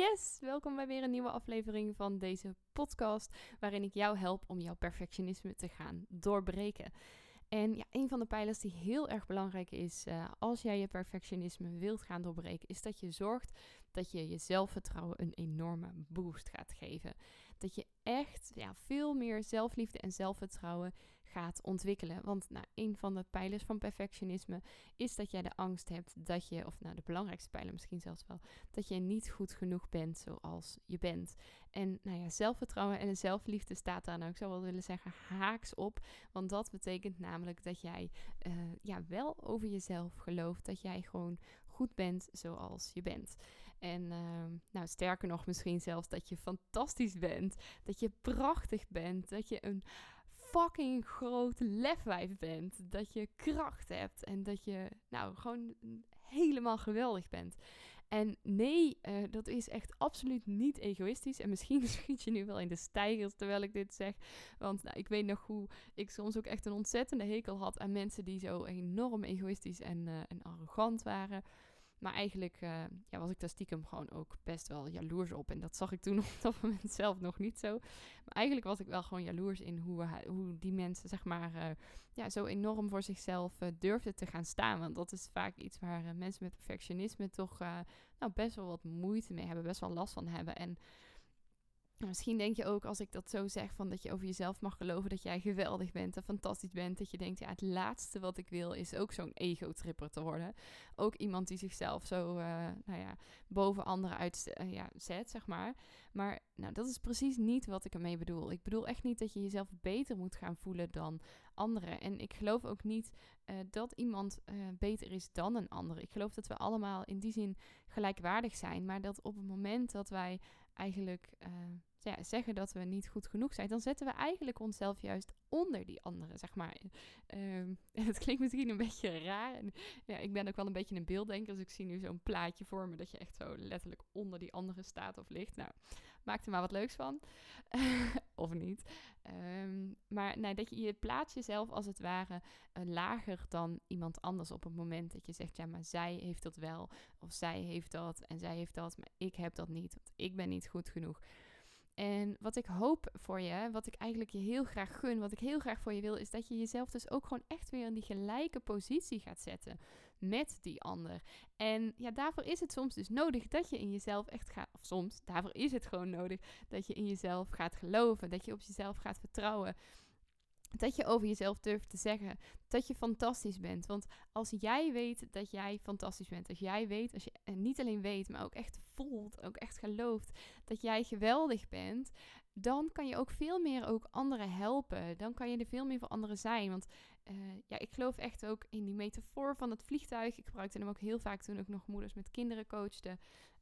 Yes, welkom bij weer een nieuwe aflevering van deze podcast, waarin ik jou help om jouw perfectionisme te gaan doorbreken. En ja, een van de pijlers die heel erg belangrijk is uh, als jij je perfectionisme wilt gaan doorbreken, is dat je zorgt dat je je zelfvertrouwen een enorme boost gaat geven. Dat je echt ja, veel meer zelfliefde en zelfvertrouwen gaat ontwikkelen. Want nou, een van de pijlers van perfectionisme is dat jij de angst hebt dat je, of nou de belangrijkste pijler misschien zelfs wel, dat je niet goed genoeg bent zoals je bent. En nou ja, zelfvertrouwen en zelfliefde staat daar nou, ik zou wel willen zeggen, haaks op. Want dat betekent namelijk dat jij uh, ja, wel over jezelf gelooft, dat jij gewoon goed bent zoals je bent. En uh, nou, sterker nog, misschien zelfs dat je fantastisch bent, dat je prachtig bent, dat je een fucking groot lefwijf bent. Dat je kracht hebt en dat je nou gewoon helemaal geweldig bent. En nee, uh, dat is echt absoluut niet egoïstisch. En misschien schiet je nu wel in de stijgers terwijl ik dit zeg. Want nou, ik weet nog hoe ik soms ook echt een ontzettende hekel had aan mensen die zo enorm egoïstisch en, uh, en arrogant waren. Maar eigenlijk uh, ja, was ik daar stiekem gewoon ook best wel jaloers op. En dat zag ik toen op dat moment zelf nog niet zo. Maar eigenlijk was ik wel gewoon jaloers in hoe, hoe die mensen, zeg maar, uh, ja, zo enorm voor zichzelf uh, durfden te gaan staan. Want dat is vaak iets waar mensen met perfectionisme toch nou, best wel wat moeite mee hebben, best wel last van hebben. En Misschien denk je ook als ik dat zo zeg, van dat je over jezelf mag geloven dat jij geweldig bent en fantastisch bent. Dat je denkt, ja, het laatste wat ik wil is ook zo'n ego-tripper te worden. Ook iemand die zichzelf zo, uh, nou ja, boven anderen uit uh, ja, zet, zeg maar. Maar nou, dat is precies niet wat ik ermee bedoel. Ik bedoel echt niet dat je jezelf beter moet gaan voelen dan anderen. En ik geloof ook niet uh, dat iemand beter is dan een ander. Ik geloof dat we allemaal in die zin gelijkwaardig zijn. Maar dat op het moment dat wij eigenlijk ja, zeggen dat we niet goed genoeg zijn, dan zetten we eigenlijk onszelf juist onder die anderen, zeg maar. Um, het klinkt misschien een beetje raar. En, ja, ik ben ook wel een beetje een beelddenker, dus ik zie nu zo'n plaatje voor me dat je echt zo letterlijk onder die anderen staat of ligt. Nou, maak er maar wat leuks van. of niet. Um, maar dat je, je plaatst jezelf als het ware uh, lager dan iemand anders op het moment dat je zegt, ja, maar zij heeft dat wel. Of zij heeft dat en zij heeft dat, maar ik heb dat niet. Want ik ben niet goed genoeg. En wat ik hoop voor je, wat ik eigenlijk je heel graag gun, wat ik heel graag voor je wil, is dat je jezelf dus ook gewoon echt weer in die gelijke positie gaat zetten met die ander. En ja, daarvoor is het soms dus nodig dat je in jezelf echt gaat, of soms, daarvoor is het gewoon nodig dat je in jezelf gaat geloven, dat je op jezelf gaat vertrouwen. Dat je over jezelf durft te zeggen dat je fantastisch bent. Want als jij weet dat jij fantastisch bent, als jij weet, als je niet alleen weet, maar ook echt voelt, ook echt gelooft dat jij geweldig bent, dan kan je ook veel meer ook anderen helpen. Dan kan je er veel meer voor anderen zijn. Want uh, ja, ik geloof echt ook in die metafoor van het vliegtuig. Ik gebruikte hem ook heel vaak toen ik nog moeders met kinderen coachte.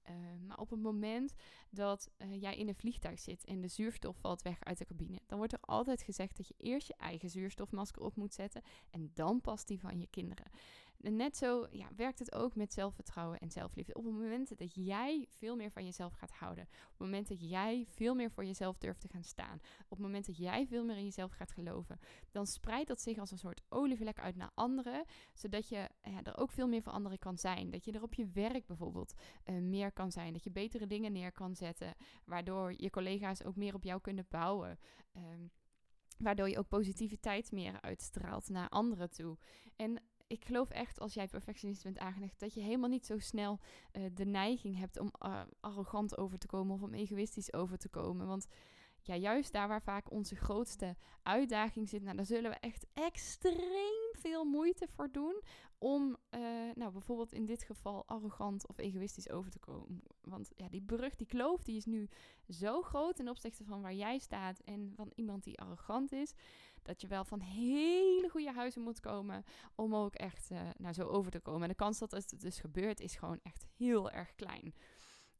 Uh, maar op het moment dat uh, jij in een vliegtuig zit en de zuurstof valt weg uit de cabine, dan wordt er altijd gezegd dat je eerst je eigen zuurstofmasker op moet zetten en dan pas die van je kinderen. En net zo ja, werkt het ook met zelfvertrouwen en zelfliefde. Op het moment dat jij veel meer van jezelf gaat houden, op het moment dat jij veel meer voor jezelf durft te gaan staan, op het moment dat jij veel meer in jezelf gaat geloven, dan spreidt dat zich als een soort olievlek uit naar anderen, zodat je ja, er ook veel meer voor anderen kan zijn. Dat je er op je werk bijvoorbeeld uh, meer kan zijn, dat je betere dingen neer kan zetten, waardoor je collega's ook meer op jou kunnen bouwen. Um, waardoor je ook positiviteit meer uitstraalt naar anderen toe. En ik geloof echt als jij perfectionist bent aangelegd, dat je helemaal niet zo snel uh, de neiging hebt om uh, arrogant over te komen of om egoïstisch over te komen. Want ja, juist daar waar vaak onze grootste uitdaging zit, nou, daar zullen we echt extreem veel moeite voor doen om, uh, nou, bijvoorbeeld in dit geval arrogant of egoïstisch over te komen. Want ja, die brug, die kloof, die is nu zo groot ten opzichte van waar jij staat en van iemand die arrogant is dat je wel van hele goede huizen moet komen om ook echt uh, nou, zo over te komen. En de kans dat het dus gebeurt is gewoon echt heel erg klein.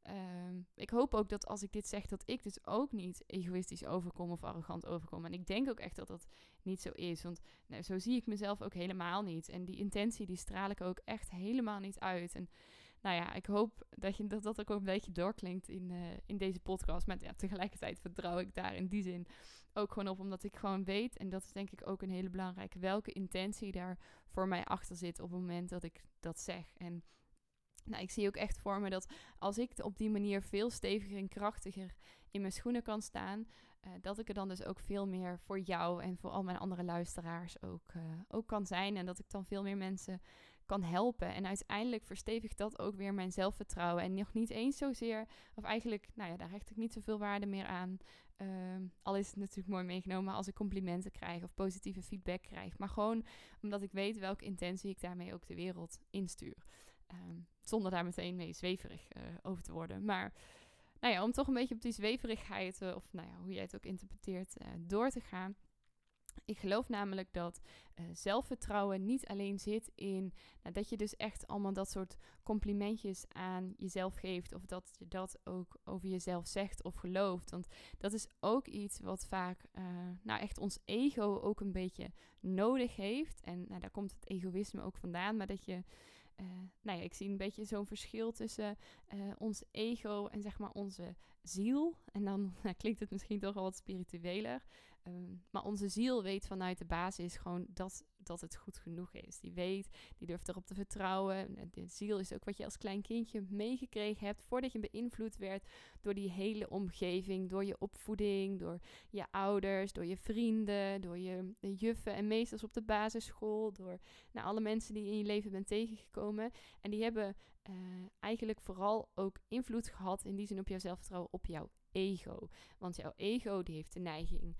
ehm, ik hoop ook dat als ik dit zeg, dat ik dus ook niet egoïstisch overkom of arrogant overkom. En ik denk ook echt dat dat niet zo is. Want nou, zo zie ik mezelf ook helemaal niet. En die intentie, die straal ik ook echt helemaal niet uit. En nou ja, ik hoop dat je, dat, dat ook een beetje doorklinkt in, uh, in deze podcast. Maar ja, tegelijkertijd vertrouw ik daar in die zin ook gewoon op, omdat ik gewoon weet, en dat is denk ik ook een hele belangrijke, welke intentie daar voor mij achter zit op het moment dat ik dat zeg. En nou, ik zie ook echt voor me dat als ik op die manier veel steviger en krachtiger in mijn schoenen kan staan, uh, dat ik er dan dus ook veel meer voor jou en voor al mijn andere luisteraars ook, uh, ook kan zijn. En dat ik dan veel meer mensen kan helpen. En uiteindelijk verstevigt dat ook weer mijn zelfvertrouwen. En nog niet eens zozeer, of eigenlijk, nou ja, daar hecht ik niet zoveel waarde meer aan. Uh, al is het natuurlijk mooi meegenomen als ik complimenten krijg of positieve feedback krijg. Maar gewoon omdat ik weet welke intentie ik daarmee ook de wereld instuur. Um, zonder daar meteen mee zweverig uh, over te worden. Maar nou ja, om toch een beetje op die zweverigheid, uh, of nou ja, hoe jij het ook interpreteert, uh, door te gaan. Ik geloof namelijk dat uh, zelfvertrouwen niet alleen zit in nou, dat je dus echt allemaal dat soort complimentjes aan jezelf geeft. Of dat je dat ook over jezelf zegt of gelooft. Want dat is ook iets wat vaak uh, nou echt ons ego ook een beetje nodig heeft. En nou, daar komt het egoïsme ook vandaan. Maar dat je. Uh, nou ja, ik zie een beetje zo'n verschil tussen ons ego en zeg maar onze ziel. En dan nou, klinkt het misschien toch wel wat spiritueler. Um, maar onze ziel weet vanuit de basis gewoon dat, dat het goed genoeg is. Die weet, die durft erop te vertrouwen. De ziel is ook wat je als klein kindje meegekregen hebt voordat je beïnvloed werd door die hele omgeving, door je opvoeding, door je ouders, door je vrienden, door je juffen en meesters op de basisschool, door nou, alle mensen die in je leven bent tegengekomen. En die hebben uh, eigenlijk vooral ook invloed gehad in die zin op jouw zelfvertrouwen, op jouw ego. Want jouw ego die heeft de neiging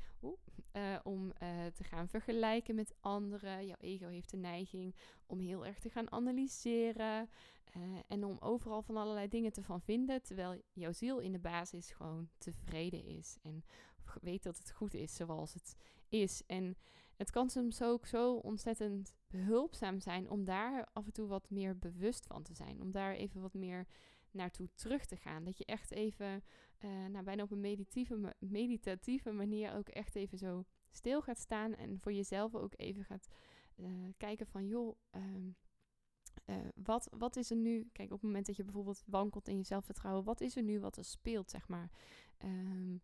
uh, om uh, te gaan vergelijken met anderen. Jouw ego heeft de neiging om heel erg te gaan analyseren. Uh, en om overal van allerlei dingen te van vinden. Terwijl jouw ziel in de basis gewoon tevreden is. En weet dat het goed is zoals het is. En het kan soms ook zo ontzettend behulpzaam zijn om daar af en toe wat meer bewust van te zijn. Om daar even wat meer naartoe terug te gaan. Dat je echt even, uh, nou, bijna op een meditatieve, meditatieve manier ook echt even zo stil gaat staan. En voor jezelf ook even gaat uh, kijken van, joh, um, uh, wat, wat is er nu? Kijk, op het moment dat je bijvoorbeeld wankelt in je zelfvertrouwen, wat is er nu wat er speelt, zeg maar? Um,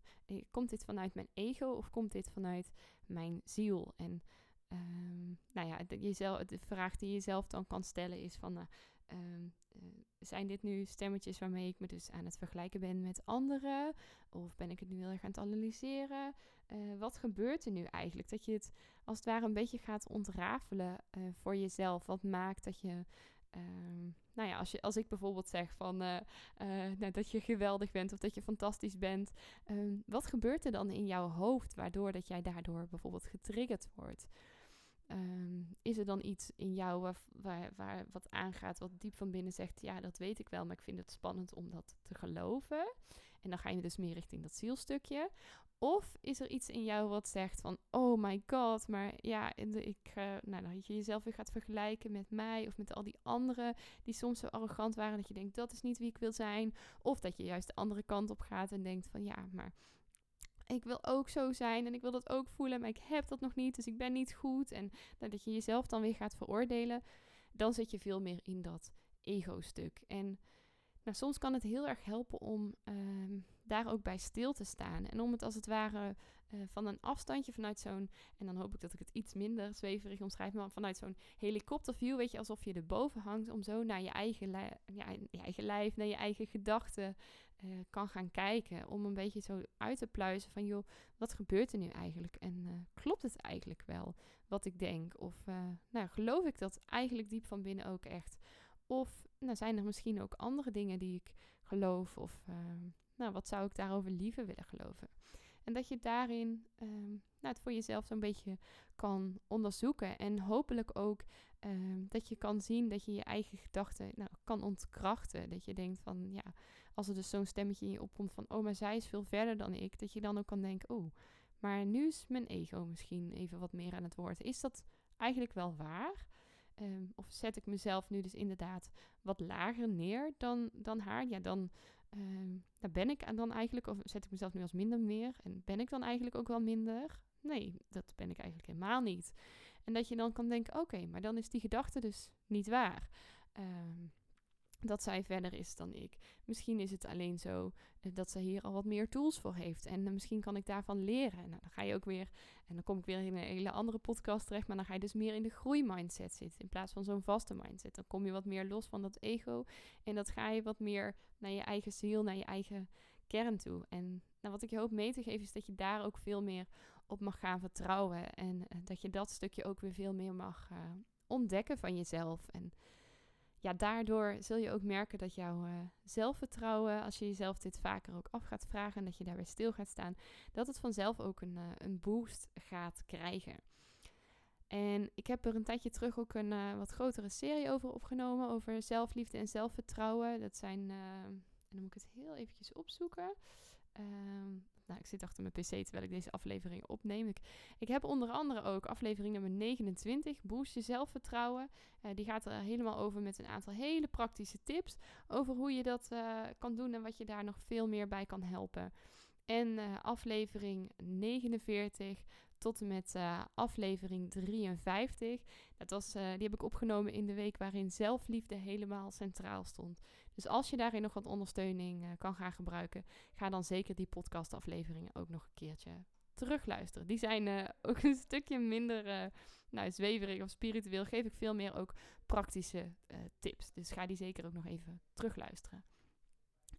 komt dit vanuit mijn ego of komt dit vanuit mijn ziel? En um, nou ja, de, jezelf, de vraag die je jezelf dan kan stellen is van, uh, um, uh, zijn dit nu stemmetjes waarmee ik me dus aan het vergelijken ben met anderen? Of ben ik het nu heel erg aan het analyseren? Uh, wat gebeurt er nu eigenlijk? Dat je het als het ware een beetje gaat ontrafelen uh, voor jezelf. Wat maakt dat je. Um, nou ja, als, je, als ik bijvoorbeeld zeg van nou, dat je geweldig bent of dat je fantastisch bent, um, wat gebeurt er dan in jouw hoofd waardoor dat jij daardoor bijvoorbeeld getriggerd wordt? Um, is er dan iets in jou waar, waar, waar, wat aangaat, wat diep van binnen zegt: Ja, dat weet ik wel, maar ik vind het spannend om dat te geloven? En dan ga je dus meer richting dat zielstukje. Of is er iets in jou wat zegt van, oh my god, maar ja, ik, uh, nou, dat je jezelf weer gaat vergelijken met mij of met al die anderen die soms zo arrogant waren dat je denkt, dat is niet wie ik wil zijn. Of dat je juist de andere kant op gaat en denkt van, ja, maar ik wil ook zo zijn en ik wil dat ook voelen, maar ik heb dat nog niet, dus ik ben niet goed. En nou, dat je jezelf dan weer gaat veroordelen, dan zit je veel meer in dat ego-stuk. En nou, soms kan het heel erg helpen om uh, daar ook bij stil te staan. En om het als het ware uh, van een afstandje vanuit zo'n... En dan hoop ik dat ik het iets minder zweverig omschrijf. Maar vanuit zo'n helikopterview, weet je, alsof je erboven hangt. Om zo naar je eigen, ja, je eigen lijf, naar je eigen gedachten uh, kan gaan kijken. Om een beetje zo uit te pluizen van, joh, wat gebeurt er nu eigenlijk? En uh, klopt het eigenlijk wel wat ik denk? Of nou, geloof ik dat eigenlijk diep van binnen ook echt? Of nou, zijn er misschien ook andere dingen die ik geloof? Of uh, nou, wat zou ik daarover liever willen geloven? En dat je daarin um, nou, het voor jezelf zo'n beetje kan onderzoeken. En hopelijk ook um, dat je kan zien dat je je eigen gedachten nou, kan ontkrachten. Dat je denkt van ja, als er dus zo'n stemmetje in je opkomt van oh, maar zij is veel verder dan ik. Dat je dan ook kan denken, oh, maar nu is mijn ego misschien even wat meer aan het woord. Is dat eigenlijk wel waar? Ehm, of zet ik mezelf nu dus inderdaad wat lager neer dan, dan haar? Ja, dan, um, ben ik dan eigenlijk, of zet ik mezelf nu als minder neer? En ben ik dan eigenlijk ook wel minder? Nee, dat ben ik eigenlijk helemaal niet. En dat je dan kan denken, oké, maar dan is die gedachte dus niet waar. Um, dat zij verder is dan ik. Misschien is het alleen zo eh, dat ze hier al wat meer tools voor heeft. En uh, misschien kan ik daarvan leren. En nou, dan ga je ook weer, en dan kom ik weer in een hele andere podcast terecht, maar dan ga je dus meer in de groeimindset zitten. In plaats van zo'n vaste mindset. Dan kom je wat meer los van dat ego. En dat ga je wat meer naar je eigen ziel, naar je eigen kern toe. En nou, wat ik je hoop mee te geven is dat je daar ook veel meer op mag gaan vertrouwen. En uh, dat je dat stukje ook weer veel meer mag ontdekken van jezelf. En ja, daardoor zul je ook merken dat jouw uh, zelfvertrouwen, als je jezelf dit vaker ook af gaat vragen en dat je daarbij stil gaat staan, dat het vanzelf ook een, uh, een boost gaat krijgen. En ik heb er een tijdje terug ook een uh, wat grotere serie over opgenomen, over zelfliefde en zelfvertrouwen. Dat zijn, en dan moet ik het heel eventjes opzoeken. Ehm, nou, ik zit achter mijn pc terwijl ik deze aflevering opneem. Ik, heb onder andere ook aflevering nummer 29, Boost je zelfvertrouwen. Uh, die gaat er helemaal over met een aantal hele praktische tips over hoe je dat uh, kan doen en wat je daar nog veel meer bij kan helpen. En uh, aflevering 49, tot en met uh, aflevering 53. Dat was, uh, die heb ik opgenomen in de week waarin zelfliefde helemaal centraal stond. Dus als je daarin nog wat ondersteuning uh, kan gaan gebruiken, ga dan zeker die podcastafleveringen ook nog een keertje terugluisteren. Die zijn ook een stukje minder nou, zweverig of spiritueel. Geef ik veel meer ook praktische tips. Dus ga die zeker ook nog even terugluisteren.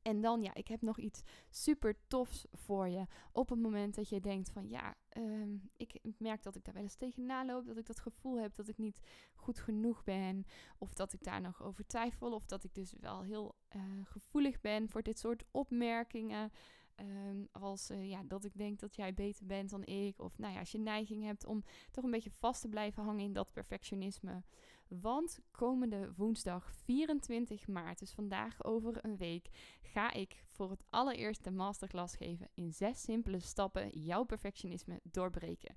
En dan, ja, ik heb nog iets super tofs voor je. Op het moment dat je denkt van, ja, um, ik merk dat ik daar wel eens tegenaan loop. Dat ik dat gevoel heb dat ik niet goed genoeg ben. Of dat ik daar nog over twijfel. Of dat ik dus wel heel uh, gevoelig ben voor dit soort opmerkingen. Um, als uh, ja, dat ik denk dat jij beter bent dan ik. Of nou ja, als je neiging hebt om toch een beetje vast te blijven hangen in dat perfectionisme. Want komende woensdag 24 maart, dus vandaag over een week, ga ik voor het allereerst de masterclass geven in zes simpele stappen jouw perfectionisme doorbreken.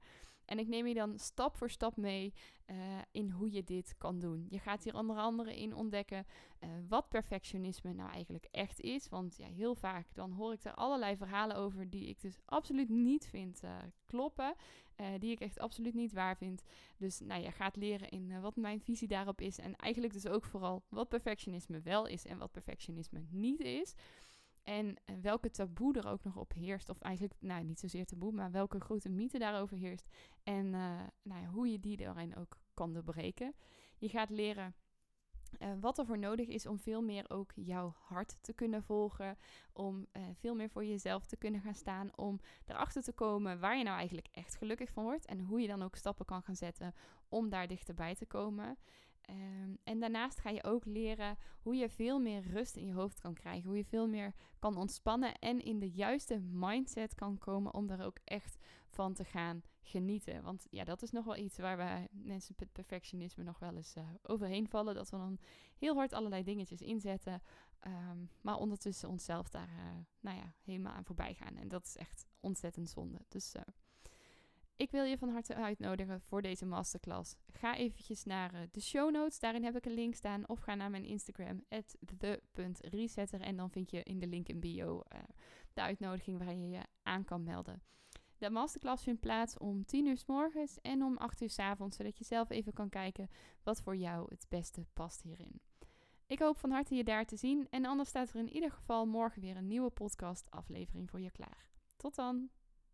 En ik neem je dan stap voor stap mee uh, in hoe je dit kan doen. Je gaat hier onder andere in ontdekken uh, wat perfectionisme nou eigenlijk echt is. Want ja, heel vaak dan hoor ik er allerlei verhalen over die ik dus absoluut niet vind uh, kloppen. die ik echt absoluut niet waar vind. Dus nou, je gaat leren in wat mijn visie daarop is. En eigenlijk dus ook vooral wat perfectionisme wel is en wat perfectionisme niet is. En uh, welke taboe er ook nog op heerst. Of eigenlijk, nou niet zozeer taboe, maar welke grote mythe daarover heerst. En uh, nou hoe je die daarin ook kan doorbreken. Je gaat leren uh, wat er voor nodig is om veel meer ook jouw hart te kunnen volgen. Om veel meer voor jezelf te kunnen gaan staan. Om erachter te komen waar je nou eigenlijk echt gelukkig van wordt. En hoe je dan ook stappen kan gaan zetten om daar dichterbij te komen. Um, en daarnaast ga je ook leren hoe je veel meer rust in je hoofd kan krijgen. Hoe je veel meer kan ontspannen en in de juiste mindset kan komen om daar ook echt van te gaan genieten. Want ja, dat is nog wel iets waar we mensen met perfectionisme nog wel eens uh, overheen vallen. Dat we dan heel hard allerlei dingetjes inzetten. Um, maar ondertussen onszelf daar uh, nou ja, helemaal aan voorbij gaan. En dat is echt ontzettend zonde. Dus uh, ik wil je van harte uitnodigen voor deze masterclass. Ga eventjes naar uh, de show notes. Daarin heb ik een link staan. Of ga naar mijn Instagram, the.resetter. En dan vind je in de link in bio uh, de uitnodiging waar je je aan kan melden. De masterclass vindt plaats om 10 uur s morgens en om 8 uur s avonds. Zodat je zelf even kan kijken wat voor jou het beste past hierin. Ik hoop van harte je daar te zien. En anders staat er in ieder geval morgen weer een nieuwe podcast aflevering voor je klaar. Tot dan!